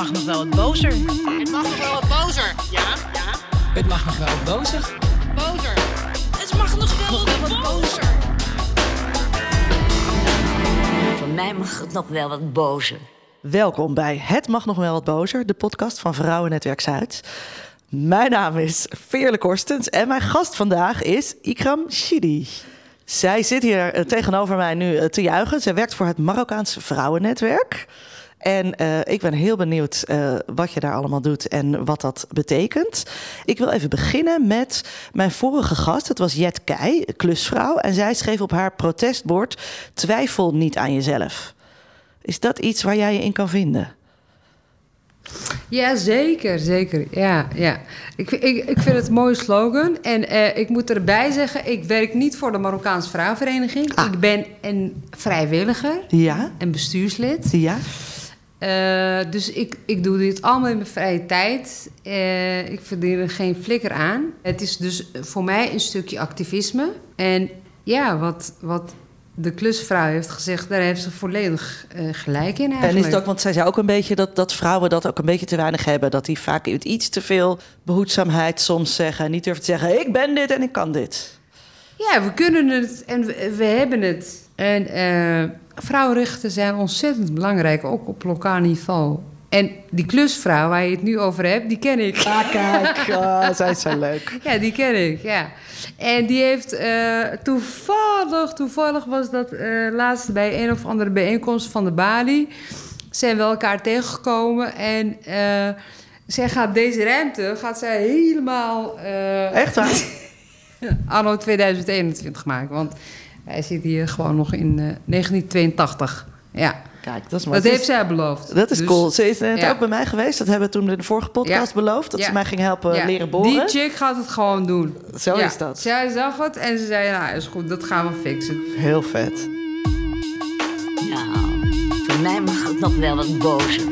mag nog wel wat bozer. Het mag nog wel wat bozer. Ja, ja. Het mag nog wel wat bozer. Bozer. Het mag nog wel wat bozer. Voor mij mag het nog wel wat bozer. Welkom bij Het Mag Nog Wel Wat Bozer, de podcast van Vrouwennetwerk Zuid. Mijn naam is Veerle Korstens en mijn gast vandaag is Ikram Shidi. Zij zit hier eh, tegenover mij nu eh, te juichen. Zij werkt voor het Marokkaans Vrouwennetwerk. En eh, ik ben heel benieuwd eh, wat je daar allemaal doet en wat dat betekent. Ik wil even beginnen met mijn vorige gast. Het was Jet Keij, klusvrouw. En zij schreef op haar protestbord: Twijfel niet aan jezelf. Is dat iets waar jij je in kan vinden? Ja, zeker, zeker. Ja, ja. Ik, ik, ik vind het een mooie slogan. En eh, ik moet erbij zeggen, ik werk niet voor de Marokkaanse Vrouwenvereniging. Ah. Ik ben een vrijwilliger Ja? en bestuurslid. Ja? Eh, dus ik, ik doe dit allemaal in mijn vrije tijd. Eh, ik verdien er geen flikker aan. Het is dus voor mij een stukje activisme. En ja, wat, wat de klusvrouw heeft gezegd, daar heeft ze volledig eh, gelijk in eigenlijk. En is het ook, want zij zei ook een beetje dat, dat vrouwen dat ook een beetje te weinig hebben. Dat die vaak iets te veel behoedzaamheid soms zeggen. En niet durven te zeggen: Ik ben dit en ik kan dit. Ja, we kunnen het en we, we hebben het. En vrouwenrechten zijn ontzettend belangrijk, ook op lokaal niveau. En die klusvrouw waar je het nu over hebt, die ken ik. Ah, kijk, oh, zij is zo leuk. Ja, die ken ik, ja. En die heeft eh, toevallig, toevallig was dat eh laatst bij een of andere bijeenkomst van de Bali. Zijn we elkaar tegengekomen en eh, zij gaat deze ruimte, gaat zij helemaal... Echt waar? anno 2021 maken. Want hij zit hier gewoon nog in eh, 1982. Ja, Kijk, dat is mooi. dat heeft zij beloofd. Dat is Dus- cool. Ze is net ja. ook bij mij geweest. Dat hebben we toen in de vorige podcast Ja. beloofd. Dat Ja. ze mij ging helpen Ja, leren boren. Die chick gaat het gewoon doen. Zo Ja, is dat. Zij zag het en ze zei, nou is goed, dat gaan we fixen. Heel vet. Nou, voor mij mag het nog wel wat bozer.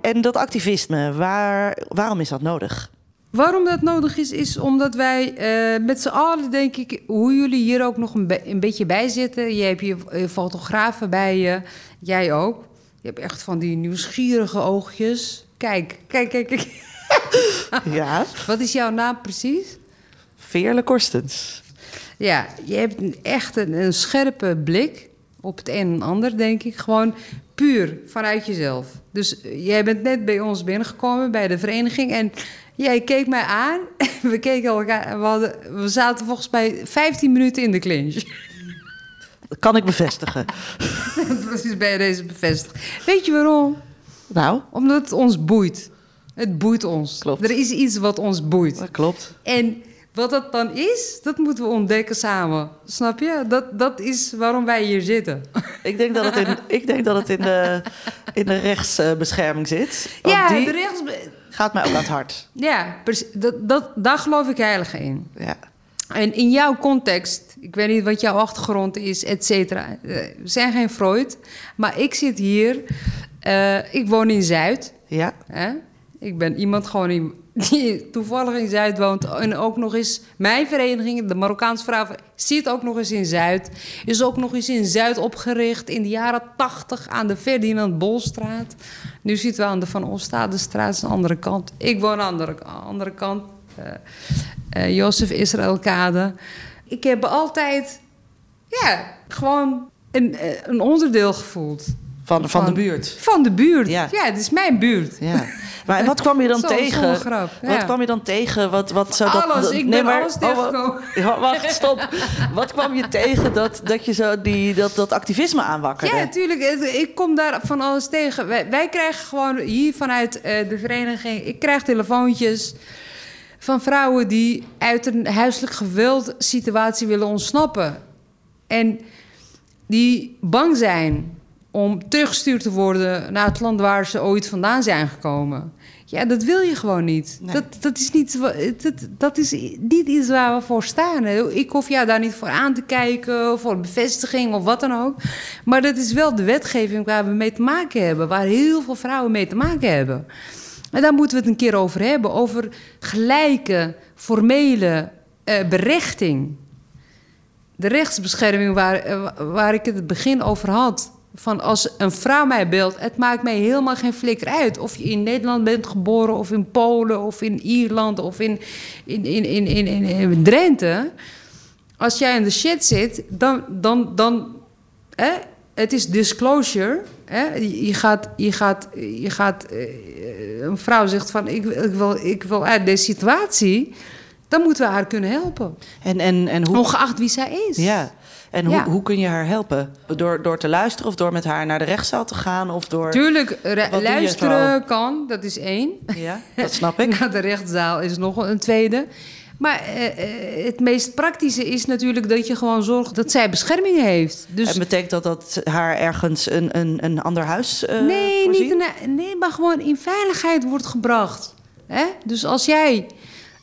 En dat activisme, waar, waarom is dat nodig? Waarom dat nodig is, is omdat wij eh, met z'n allen, denk ik, hoe jullie hier ook nog een, be- een beetje bij zitten. Je hebt je fotografen bij je, jij ook. Je hebt echt van die nieuwsgierige oogjes. Kijk, kijk, kijk, kijk. Ja, Wat is jouw naam precies? Veerle Korstens. Ja, je hebt echt een, een scherpe blik op het een en ander, denk ik. Gewoon puur vanuit jezelf. Dus eh, jij bent net bij ons binnengekomen, bij de vereniging. En jij keek mij aan. We keken elkaar. We, hadden, we zaten volgens mij 15 minuten in de clinch. Dat kan ik bevestigen. Precies bij deze bevestigd. Weet je waarom? Nou, Omdat het ons boeit. Het boeit ons. Klopt. Er is iets wat ons boeit. dat klopt. En wat dat dan is, dat moeten we ontdekken samen. Snap je? Dat, dat is waarom wij hier zitten. Ik denk dat het in, ik denk dat het in de, in de rechtsbescherming zit. Want ja, die de rechts... gaat mij ook aan het hart. Ja. Dat, dat, daar geloof ik heilig in. Ja. En in jouw context, ik weet niet wat jouw achtergrond is, et cetera. eh, We zijn geen Freud, maar ik zit hier. eh, ik woon in Zuid. Ja, Hè? Ik ben iemand gewoon in, die toevallig in Zuid woont. En ook nog eens mijn vereniging, de Marokkaanse vrouw, zit ook nog eens in Zuid. Is ook nog eens in Zuid opgericht in de jaren tachtig aan de Ferdinand Bolstraat. Nu zitten we aan de Van Oostadestraat, dat is de andere kant. Ik woon aan de andere, kant. eh eh, Jozef. Ik heb altijd, ja, gewoon een, eh, een onderdeel gevoeld. Van, van de buurt. Van de buurt. Ja. Ja, het is mijn buurt. Ja. Maar wat kwam je dan Zo, tegen? zonder grap, Wat kwam je dan tegen? Wat, wat zou dat, Alles, dat- ik nee, ben maar- alles oh, tegengekomen. Ja, wacht, stop. wat kwam je tegen dat, dat je zo die, dat, dat activisme aanwakkerde? Ja, natuurlijk. Ik kom daar van alles tegen. Wij, wij krijgen gewoon hier vanuit eh, de vereniging... Ik krijg telefoontjes van vrouwen die uit een huiselijk geweld situatie willen ontsnappen. En die bang zijn om teruggestuurd te worden naar het land waar ze ooit vandaan zijn gekomen. Ja, dat wil je gewoon niet. Nee. Dat, dat, is niet dat, dat is niet iets waar we voor staan. Ik hoef jou daar niet voor aan te kijken, of voor bevestiging of wat dan ook. Maar dat is wel de wetgeving waar we mee te maken hebben, waar heel veel vrouwen mee te maken hebben. En daar moeten we het een keer over hebben, over gelijke, formele eh, berechting. De rechtsbescherming waar, eh, waar ik het begin over had. Van als een vrouw mij belt, het maakt mij helemaal geen flikker uit. Of je in Nederland bent geboren, of in Polen, of in Ierland, of in, in, in, in, in, in, in Drenthe. Als jij in de shit zit, dan. dan, dan hè, het is disclosure. Hè? Je, je gaat, je gaat, je gaat eh, een vrouw zegt van ik, ik, wil, ik wil uit deze situatie. Dan moeten we haar kunnen helpen. En, en, en hoe... Ongeacht wie zij is. Ja. En Ja. hoe, hoe kun je haar helpen? Door, door te luisteren of door met haar naar de rechtszaal te gaan? Of door... Tuurlijk, luisteren kan, dat is één. Ja, dat snap ik. Naar de rechtszaal is nog een tweede. Maar eh, eh, het meest praktische is natuurlijk dat je gewoon zorgt dat zij bescherming heeft. Dus En betekent dat dat haar ergens een, een, een ander huis eh nee, voorzien? niet een, nee, maar gewoon in veiligheid wordt gebracht. Hè? Dus als jij,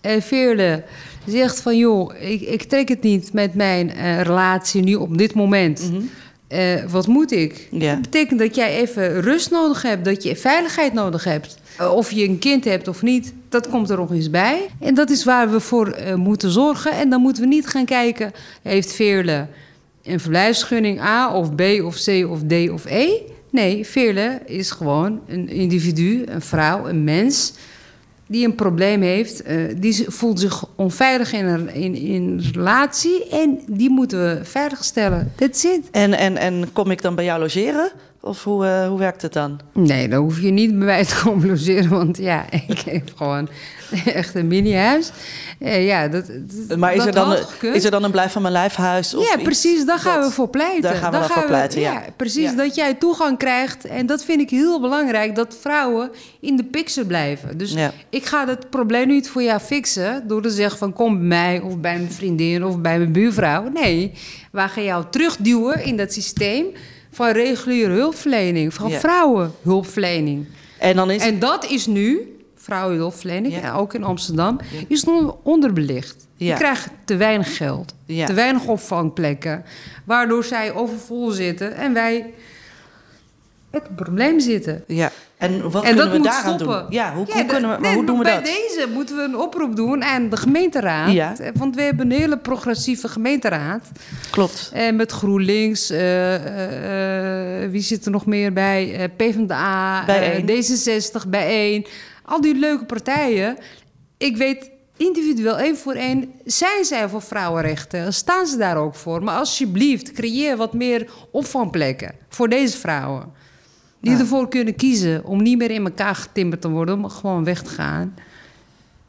eh Veerle, zegt van... joh, ik, ik trek het niet met mijn eh, relatie nu op dit moment... Eh, wat moet ik? Mhm. Ja. Dat betekent dat jij even rust nodig hebt, dat je veiligheid nodig hebt. Eh, Of je een kind hebt of niet, dat komt er nog eens bij. En dat is waar we voor moeten zorgen. En dan moeten we niet gaan kijken, heeft Veerle een verblijfsgunning A of B of C of D of E? Nee, Veerle is gewoon een individu, een vrouw, een mens die een probleem heeft, eh, die voelt zich onveilig in een, in, in een relatie en die moeten we veiligstellen. That's it. En, en, en kom ik dan bij jou logeren? Of hoe, eh, hoe werkt het dan? Nee, dan hoef je niet bij mij te komen logeren, want ja, ik heb gewoon echt een mini-huis. Eh, ja, dat, dat- Maar is, dat er dan, een- is er dan een blijf van mijn lijfhuis? Of ja, precies, daar gaan dat- we voor pleiten. Daar gaan we dan voor pleiten, ja. precies, Ja. dat jij toegang krijgt. En dat vind ik heel belangrijk, dat vrouwen in de picture blijven. Dus Ja. ik ga het probleem niet voor jou fixen... door te zeggen van kom bij mij of bij mijn vriendin of bij mijn buurvrouw. Nee, wij gaan jou terugduwen in dat systeem... van reguliere hulpverlening, van Ja. vrouwenhulpverlening. En dan is En dat is nu, vrouwenhulpverlening, Ja. ook in Amsterdam, is nog onderbelicht. Ja. Die krijgen te weinig geld, te weinig opvangplekken, waardoor zij overvol zitten en wij met een probleem zitten. Ja. En wat en kunnen dat we moet daaraan stoppen. doen? Ja, hoe, Ja, hoe, kunnen we, maar nee, hoe doen we bij dat? deze moeten we een oproep doen aan de gemeenteraad. Ja. Want we hebben een hele progressieve gemeenteraad. Klopt. En met GroenLinks, eh, eh, eh, wie zit er nog meer bij? Eh, PvdA, eh, Bijeen. D66, Bijeen. Al die leuke partijen. Ik weet individueel één voor één, zijn zij voor vrouwenrechten? Staan ze daar ook voor? Maar alsjeblieft, creëer wat meer opvangplekken voor deze vrouwen. Die Ja. ervoor kunnen kiezen om niet meer in elkaar getimmerd te worden, maar gewoon weg te gaan.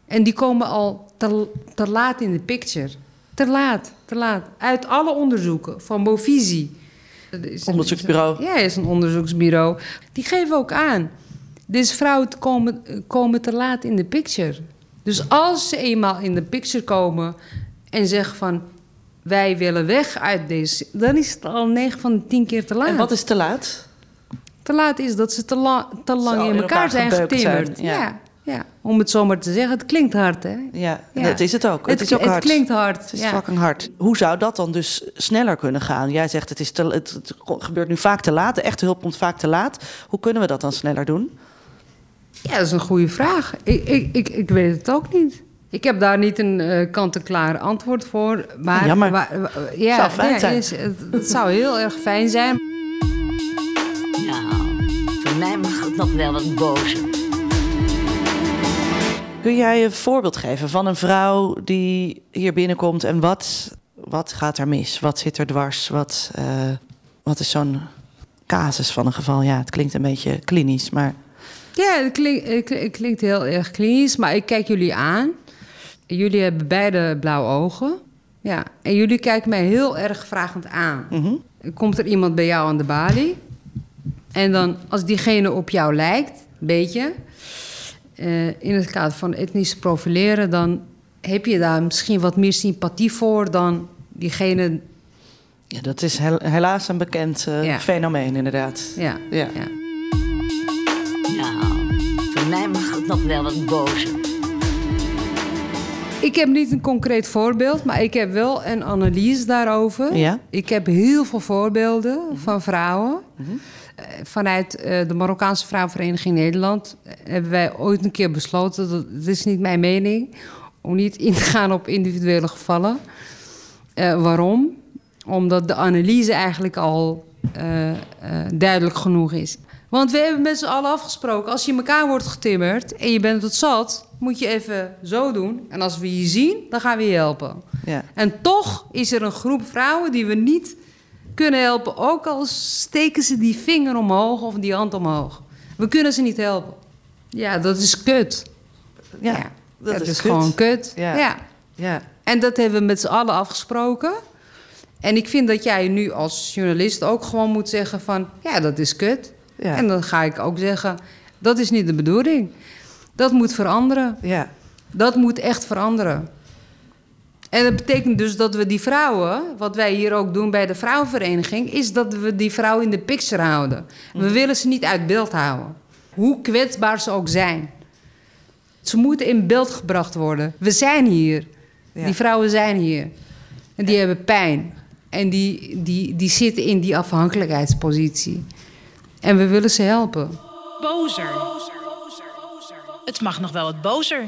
En die komen al te, te laat in de picture. Te laat, te laat. Uit alle onderzoeken van een- Onderzoeksbureau. Ja, is een onderzoeksbureau. Die geven ook aan. Deze vrouwen komen, komen te laat in de picture. Dus als ze eenmaal in de picture komen en zeggen van... wij willen weg uit deze... dan is het al 9 van de 10 keer te laat. En wat is te laat? Te laat is dat ze te, la- te lang in elkaar, zijn getimmerd. zijn, ja. ja. Ja, om het zomaar te zeggen. Het klinkt hard, hè? Ja, Ja. dat is het ook. Het, is ook hard. klinkt hard. Het is ja. fucking hard. Hoe zou dat dan dus sneller kunnen gaan? Jij zegt het, is te, het, het gebeurt nu vaak te laat. De echte hulp komt vaak te laat. Hoe kunnen we dat dan sneller doen? Ja, dat is een goede vraag. Ik, ik, ik, ik weet het ook niet. Ik heb daar niet een eh kant-en-klaar antwoord voor. Maar, Jammer. wa- ja, Zou fijn ja, zijn. is- het, het zou heel erg fijn zijn. Mij mag het nog wel wat bozer. Kun jij een voorbeeld geven van een vrouw die hier binnenkomt en wat, wat gaat er mis? Wat zit er dwars? Wat, eh, wat is zo'n casus van een geval? Ja, het klinkt een beetje klinisch, maar Ja, het klinkt, het klinkt- het klinkt heel erg klinisch, maar ik kijk jullie aan. Jullie hebben beide blauwe ogen. Ja, en jullie kijken mij heel erg vragend aan. mhm. Komt er iemand bij jou aan de balie? En dan, als diegene op jou lijkt, een beetje... eh, in het kader van etnisch profileren... dan heb je daar misschien wat meer sympathie voor... dan diegene... ja, dat is hel- helaas een bekend eh, Ja. fenomeen inderdaad. Ja, Ja. ja. Nou, voor mij mag het nog wel wat bozer. Ik heb niet een concreet voorbeeld, maar ik heb wel een analyse daarover. Ja? Ik heb heel veel voorbeelden van vrouwen. Mhm. Vanuit eh, de Marokkaanse Vrouwenvereniging Nederland eh, hebben wij ooit een keer besloten, dat, dat is niet mijn mening, om niet in te gaan op individuele gevallen. Eh, waarom? Omdat de analyse eigenlijk al eh, eh, duidelijk genoeg is. Want we hebben met z'n allen afgesproken, als je in elkaar wordt getimmerd en je bent het zat, moet je even zo doen. En als we je zien, dan gaan we je helpen. Ja. En toch is er een groep vrouwen die we niet kunnen helpen, ook al steken ze die vinger omhoog of die hand omhoog. We kunnen ze niet helpen. Ja, dat is kut. Ja, dat het is, is kut. gewoon kut. Ja. ja. Ja. En dat hebben we met z'n allen afgesproken. En ik vind dat jij nu als journalist ook gewoon moet zeggen van... ja, dat is kut. Ja. En dan ga ik ook zeggen, dat is niet de bedoeling. Dat moet veranderen. Ja. Dat moet echt veranderen. En dat betekent dus dat we die vrouwen, wat wij hier ook doen bij de vrouwenvereniging, is dat we die vrouwen in de picture houden. We willen ze niet uit beeld houden. Hoe kwetsbaar ze ook zijn. Ze moeten in beeld gebracht worden. We zijn hier. Ja. Die vrouwen zijn hier. En die hebben pijn. En die, die, die zitten in die afhankelijkheidspositie. En we willen ze helpen. Bozer. Het mag nog wel wat bozer.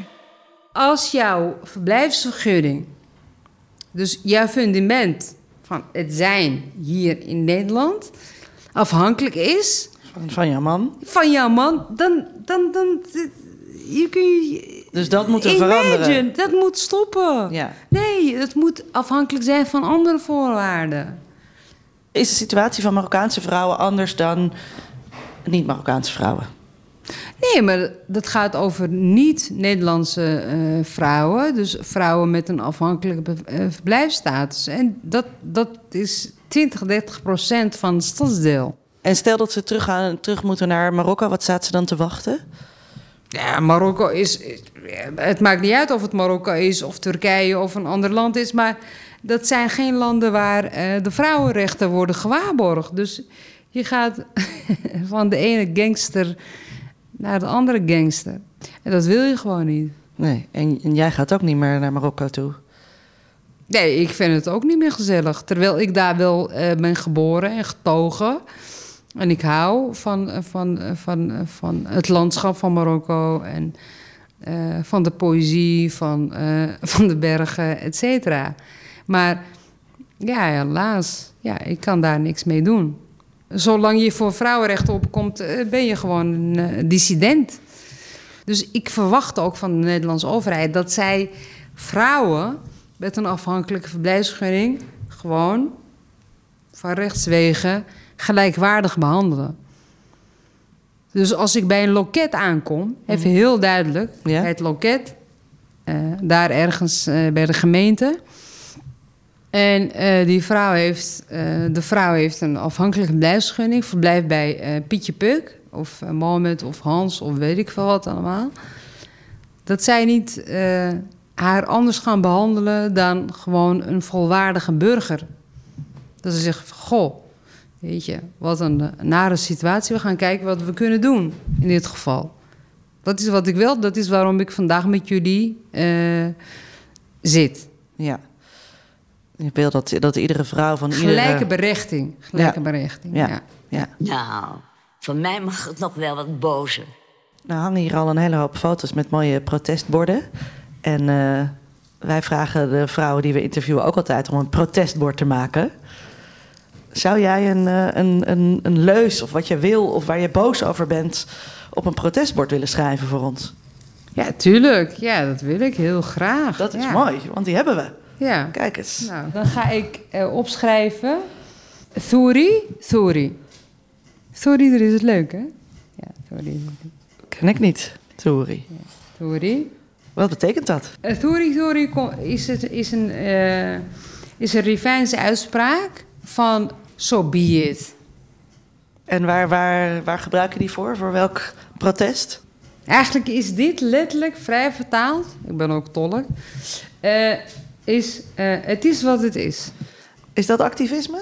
Als jouw verblijfsvergunning, dus jouw fundament van het zijn hier in Nederland, afhankelijk is Van, van jouw man. van jouw man, dan, dan, dan je kun je. Dus dat moet er Imagine, veranderen. Dat moet stoppen. Ja. Nee, het moet afhankelijk zijn van andere voorwaarden. Is de situatie van Marokkaanse vrouwen anders dan niet-Marokkaanse vrouwen? Nee, maar dat gaat over niet-Nederlandse eh, vrouwen. Dus vrouwen met een afhankelijke be- eh, verblijfsstatus. En dat, dat is 20, 30 procent van het stadsdeel. En stel dat ze terug, gaan, terug moeten naar Marokko, wat staat ze dan te wachten? Ja, Marokko is, is- Het maakt niet uit of het Marokko is, of Turkije of een ander land is. Maar dat zijn geen landen waar eh, de vrouwenrechten worden gewaarborgd. Dus je gaat van de ene gangster naar de andere gangster. En dat wil je gewoon niet. Nee, en, en jij gaat ook niet meer naar Marokko toe. Nee, ik vind het ook niet meer gezellig. Terwijl ik daar wel eh, ben geboren en getogen. En ik hou van, eh, van, eh, van, van het landschap van Marokko en van de poëzie, van, van de bergen, et cetera. Maar ja, helaas, ja, ik kan daar niks mee doen. Zolang je voor vrouwenrechten opkomt, eh, ben je gewoon een eh, dissident. Dus ik verwacht ook van de Nederlandse overheid dat zij vrouwen met een afhankelijke verblijfsvergunning gewoon van rechtswegen gelijkwaardig behandelen. Dus als ik bij een loket aankom, even heel duidelijk, Ja. bij het loket, eh, daar ergens bij de gemeente. En eh, die vrouw heeft, eh, de vrouw heeft een afhankelijke verblijfsvergunning, verblijft bij eh, Pietje Puk of Mohammed of Hans of weet ik veel wat allemaal. Dat zij niet haar anders gaan behandelen dan gewoon een volwaardige burger. Dat ze zeggen, goh, weet je, wat een nare situatie. We gaan kijken wat we kunnen doen in dit geval. Dat is wat ik wil, dat is waarom ik vandaag met jullie zit. Ja. Je wil dat, dat iedere vrouw van Gelijke iedere... berechting. Gelijke Ja. berechting, Ja. ja. Ja. Nou, van mij mag het nog wel wat bozer. Nou hangen hier al een hele hoop foto's met mooie protestborden. En eh, wij vragen de vrouwen die we interviewen ook altijd om een protestbord te maken. Zou jij een, eh, een, een, een leus of wat je wil of waar je boos over bent op een protestbord willen schrijven voor ons? Ja, tuurlijk. Ja, dat wil ik heel graag. Dat is ja. mooi, want die hebben we. Ja. Kijk eens. Nou, dan ga ik eh, opschrijven. Thuri, Thuri. Thuri, dat is het leuk, hè? Ja, Thuri. Ken ik niet, Toeri. Thuri. Wat betekent dat? Uh, Thuri, Thuri is, het, is een, eh is een Rivijnse uitspraak van so be it. En waar, waar, waar gebruik je die voor? Voor welk protest? Eigenlijk is dit letterlijk vrij vertaald. Ik ben ook tolk. eh, is, eh, het is wat het is. Is dat activisme?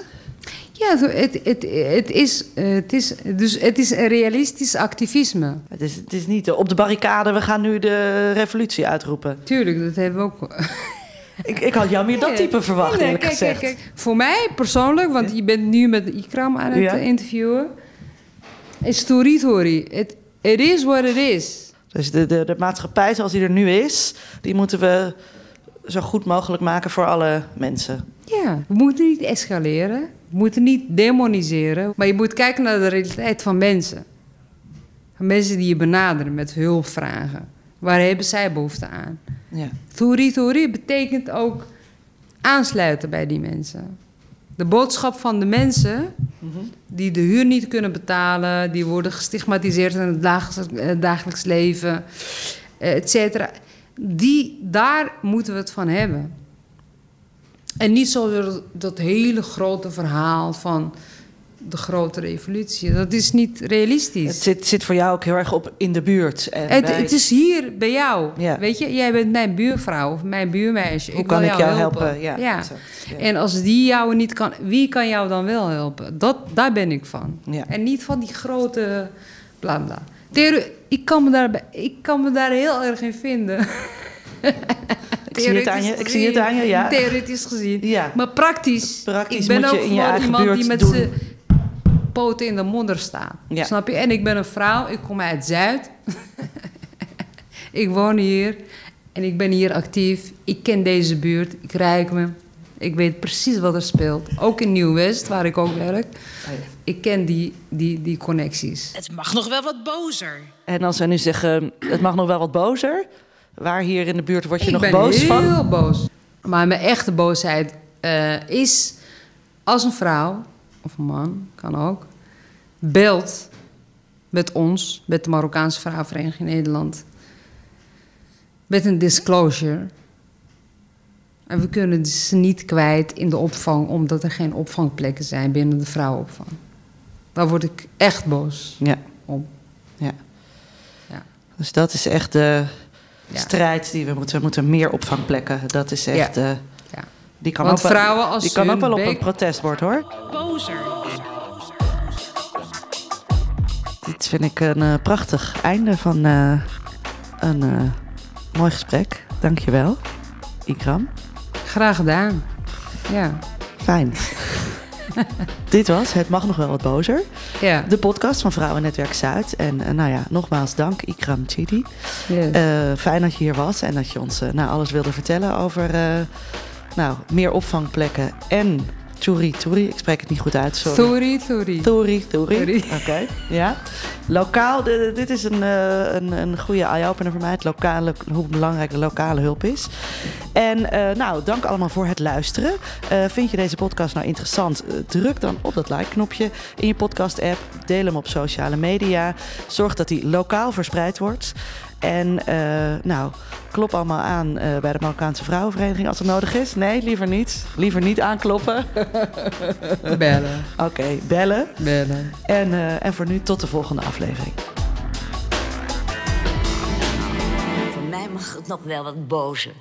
Ja, het, het, het, is, eh, het, is, dus het is een realistisch activisme. Het is, het is niet eh, op de barricade, we gaan nu de revolutie uitroepen. Tuurlijk, dat hebben we ook. Ik, ik had jou meer dat type verwacht, Nee, nee, eerlijk kijk, gezegd. kijk, kijk. Voor mij persoonlijk, want je bent nu met Ikram aan het Ja. interviewen. Is Tori. It, it is what it is. Dus de, de, de maatschappij zoals die er nu is, die moeten we zo goed mogelijk maken voor alle mensen. Ja, we moeten niet escaleren. We moeten niet demoniseren, maar je moet kijken naar de realiteit van mensen. Van mensen die je benaderen met hulpvragen. Waar hebben zij behoefte aan? Ja. Thuri betekent ook aansluiten bij die mensen. De boodschap van de mensen die de huur niet kunnen betalen, die worden gestigmatiseerd in het dagelijks, eh, dagelijks leven, eh, et cetera. Die, daar moeten we het van hebben. En niet zo dat, dat hele grote verhaal van de grote revolutie. Dat is niet realistisch. Het zit, zit voor jou ook heel erg op in de buurt. En Het, bij- het is hier bij jou. Ja. Weet je, jij bent mijn buurvrouw of mijn buurmeisje. Hoe ik kan wil ik jou helpen? Ja, exact. Ja. En als die jou niet kan, wie kan jou dan wel helpen? Dat, daar ben ik van. En niet van die grote bla bla. Ik, kan me daar, ik kan me daar heel erg in vinden. Ik zie het aan je, ik zie het aan je, ja. Theoretisch gezien. Ja. Maar praktisch. Praktisch ik ben je ook in je gewoon eigen iemand die met zijn poten in de modder staat. Ja. Snap je? En ik ben een vrouw, ik kom uit Zuid. ik woon hier en ik ben hier actief. Ik ken deze buurt, ik rijk me. Ik weet precies wat er speelt. Ook in Nieuw-West, waar ik ook werk. Ik ken die, die, die connecties. Het mag nog wel wat bozer. En als wij nu zeggen, het mag nog wel wat bozer. Waar hier in de buurt word je ik nog ben boos heel van? boos. Maar mijn echte boosheid eh, is als een vrouw, of een man, kan ook, belt met ons, met de Marokkaanse Vrouwenvereniging Nederland, met een disclosure. En we kunnen ze niet kwijt in de opvang, omdat er geen opvangplekken zijn binnen de vrouwenopvang. Daar word ik echt boos Ja, om. ja. Ja. Dus dat is echt de Ja. strijd die we moeten. We moeten meer opvangplekken. Dat is echt. Ja. eh, Ja. die kan Want ook wel, vrouwen als die kan ook wel op een protestbord hoor. Bozer. Dit vind ik een eh, prachtig einde van eh, een eh, mooi gesprek. Dankjewel, Ikram. Graag gedaan. Ja. Fijn. Dit was Het Mag Nog Wel Wat Bozer. Ja. De podcast van Vrouwennetwerk Zuid. En eh, nou ja, nogmaals dank Ikram Chidi. Yes. Eh, fijn dat je hier was en dat je ons eh, nou, alles wilde vertellen over nou, meer opvangplekken en Turi Turi. Ik spreek het niet goed uit, sorry. Sorry, sorry. Turi Turi. Turi. Oké, ja. Lokaal, dit is een, eh, een, een goede eye-opener voor mij. Het lokale, hoe belangrijk de lokale hulp is. En eh, nou, dank allemaal voor het luisteren. Eh, vind je deze podcast nou interessant? Druk dan op dat like-knopje in je podcast-app. Deel hem op sociale media. Zorg dat hij lokaal verspreid wordt. En eh, nou, klop allemaal aan eh, bij de Marokkaanse Vrouwenvereniging als het nodig is. Nee, liever niet. Liever niet aankloppen. Bellen. Oké, bellen. Bellen. En, eh, en voor nu tot de volgende aflevering. Voor mij mag het nog wel wat bozer.